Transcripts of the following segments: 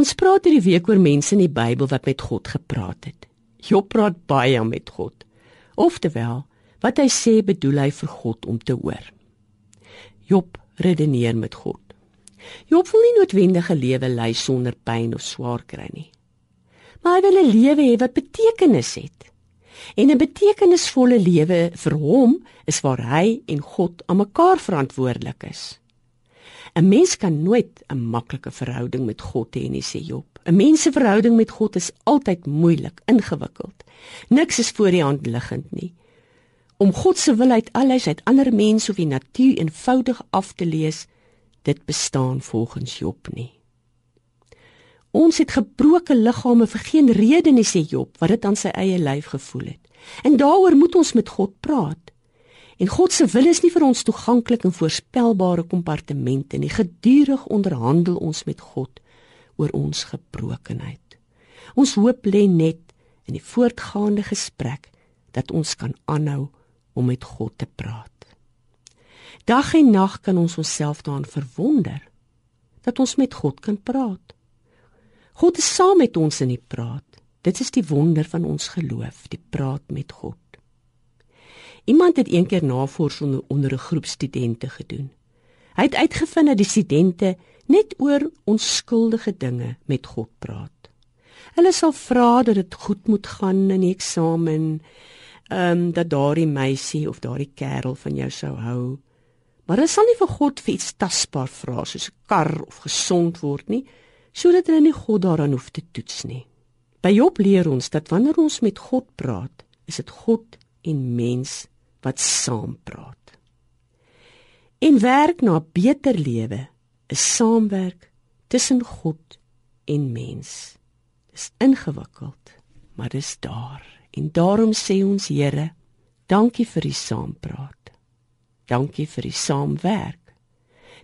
Ons praat hierdie week oor mense in die Bybel wat met God gepraat het. Job praat baie met God. Oftewel, wat hy sê bedoel hy vir God om te hoor. Job redeneer met God. Job wil nie noodwendig 'n lewe lei sonder pyn of swaar kry nie. Maar hy wil 'n lewe hê wat betekenis het. En 'n betekenisvolle lewe vir hom is waar hy en God aan mekaar verantwoordelik is. 'n Mens kan nooit 'n maklike verhouding met God hê nie, sê Job. 'n Mens se verhouding met God is altyd moeilik, ingewikkeld. Niks is voor die hand liggend nie. Om God se wil uit alles uit ander mense of die natuur eenvoudig af te lees, dit bestaan volgens Job nie. Ons het gebroke liggame vir geen rede nie sê Job wat dit aan sy eie lyf gevoel het. En daaroor moet ons met God praat. En God se wil is nie vir ons toeganklik en voorspelbare kompartemente nie. Gedurig onderhandel ons met God oor ons gebrokenheid. Ons hoop lê net in die voortgaande gesprek dat ons kan aanhou om met God te praat. Dag en nag kan ons onsself daaraan verwonder dat ons met God kan praat. God is saam met ons in die praat. Dit is die wonder van ons geloof, die praat met God. Iemand het eendag navorsing onder 'n groep studente gedoen. Hy het uitgevind dat die studente net oor onskuldige dinge met God praat. Hulle sal vra dat dit goed moet gaan in die eksamen, ehm um, dat daardie meisie of daardie kerel van jou sou hou. Maar hulle sal nie vir God vir iets tasbaar vra soos 'n kar of gesond word nie sodat hulle nie God daaraan hoef te toets nie. By Job leer ons dat wanneer ons met God praat, is dit God en mens wat saam praat. En werk na 'n beter lewe is saamwerk tussen God en mens. Dis ingewikkeld, maar dis daar. En daarom sê ons Here, dankie vir die saampraat. Dankie vir die saamwerk.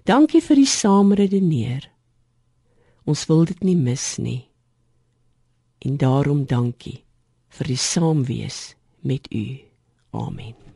Dankie vir die saamredeneer. Ons wil dit nie mis nie. En daarom dankie vir die saamwees met u. for me.